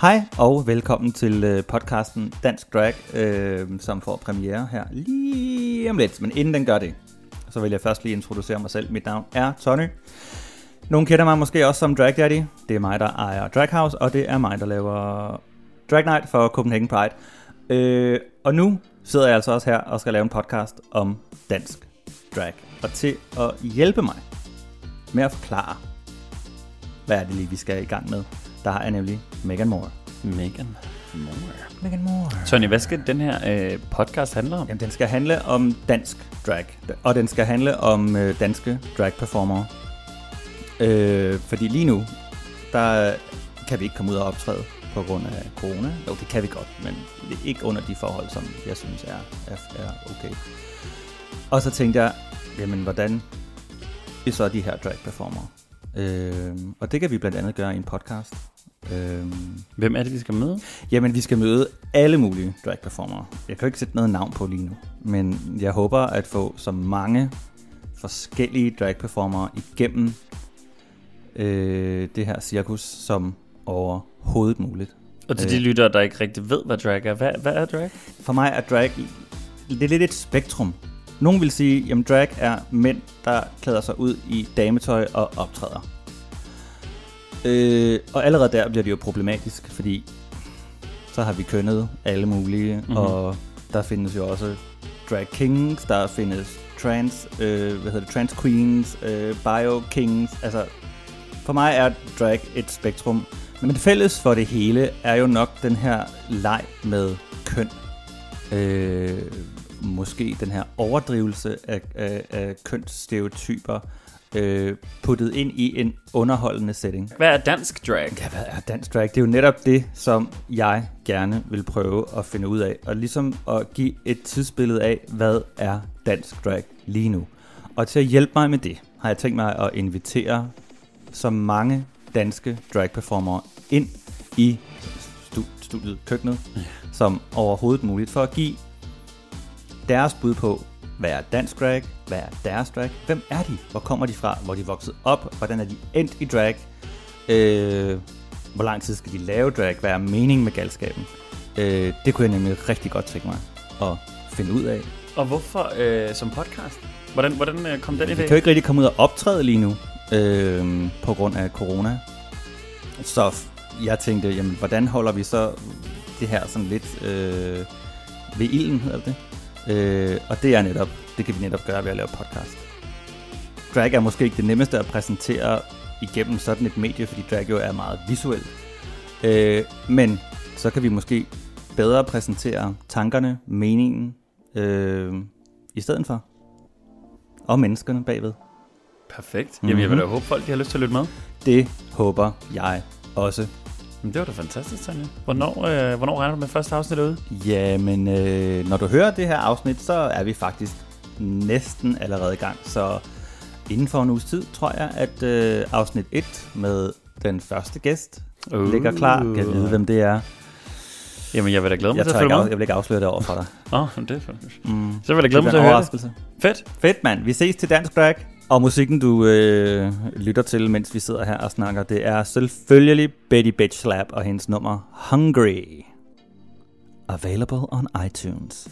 Hej og velkommen til øh, podcasten Dansk Drag, øh, som får premiere her lige om lidt. Men inden den gør det, så vil jeg først lige introducere mig selv. Mit navn er Tony. Nogle kender mig måske også som Drag Daddy. Det er mig, der ejer Drag House, og det er mig, der laver Drag Night for Copenhagen Pride. Øh, og nu sidder jeg altså også her og skal lave en podcast om dansk drag. Og til at hjælpe mig med at forklare, hvad er det lige, vi skal i gang med, der har jeg nemlig Megan Moore. Megan Moore. Megan Moore. Tony, hvad skal den her øh, podcast handle om? Jamen, den skal handle om dansk drag, og den skal handle om øh, danske drag performere. Øh, fordi lige nu, der kan vi ikke komme ud og optræde på grund af corona. Jo, det kan vi godt, men det er ikke under de forhold, som jeg synes er, er, er okay. Og så tænkte jeg, jamen hvordan er så de her drag performere? Øh, og det kan vi blandt andet gøre i en podcast. Øh, Hvem er det, vi skal møde? Jamen, vi skal møde alle mulige drag performere. Jeg kan jo ikke sætte noget navn på lige nu, men jeg håber at få så mange forskellige drag performere igennem øh, det her cirkus som overhovedet muligt. Og til de Øh. lyttere, der ikke rigtig ved, hvad drag er. Hvad, hvad er drag? For mig er drag det er lidt et spektrum. Nogle vil sige, at drag er mænd, der klæder sig ud i dametøj og optræder. Øh, og allerede der bliver det jo problematisk, fordi så har vi kønnet alle mulige, Mhm. mm-hmm. og der findes jo også drag kings, der findes trans, øh, hvad hedder det, trans queens, øh, bio kings, altså for mig er drag et spektrum, men fælles for det hele er jo nok den her leg med køn. Øh, måske den her overdrivelse af, af, af kønsstereotyper øh, puttet ind i en underholdende setting. Hvad er dansk drag? Ja, hvad er dansk drag? Det er jo netop det, som jeg gerne vil prøve at finde ud af. Og ligesom at give et tidsbillede af, hvad er dansk drag lige nu. Og til at hjælpe mig med det, har jeg tænkt mig at invitere så mange danske drag performere ind i stu- studiet, køkkenet, som overhovedet muligt, for at give deres bud på, hvad er dansk drag, hvad er deres drag, hvem er de, hvor kommer de fra, hvor er de vokset op, hvordan er de endt i drag, øh, hvor lang tid skal de lave drag, hvad er meningen med galskaben. Øh, det kunne jeg nemlig rigtig godt tænke mig at finde ud af. Og hvorfor øh, som podcast? Hvordan, hvordan øh, kom den Vi idé? kan jo ikke rigtig komme ud og optræde lige nu, øh, på grund af corona. Så jeg tænkte, jamen, hvordan holder vi så det her sådan lidt øh, ved ilden, hedder det? Øh, og det er netop, det kan vi netop gøre ved at lave podcast. Drag er måske ikke det nemmeste at præsentere igennem sådan et medie, fordi drag jo er meget visuelt. Øh, men så kan vi måske bedre præsentere tankerne, meningen, øh, i stedet for. Og menneskerne bagved. Perfekt. Jamen, jeg vil da Mhm. håbe, folk de har lyst til at lytte med. Det håber jeg også. Men det var da fantastisk, Tanja. Hvornår, øh, hvornår regner du med første afsnit ude? Jamen, øh, når du hører det her afsnit, så er vi faktisk næsten allerede i gang. Så inden for en uges tid, tror jeg, at øh, afsnit 1 med den første gæst uh. ligger klar. Kan jeg vide, hvem det er? Jamen, jeg vil da glæde mig Jeg, til at følge med. jeg vil ikke afsløre det over for dig. Åh, oh, det er Mm. Så vil jeg da glæde mig til at høre det. Fedt. Fedt, mand. Vi ses til Dansk Drag. Og musikken, du øh, lytter til, mens vi sidder her og snakker, det er selvfølgelig Betty Bitch Slap og hendes nummer Hungry. Available on iTunes.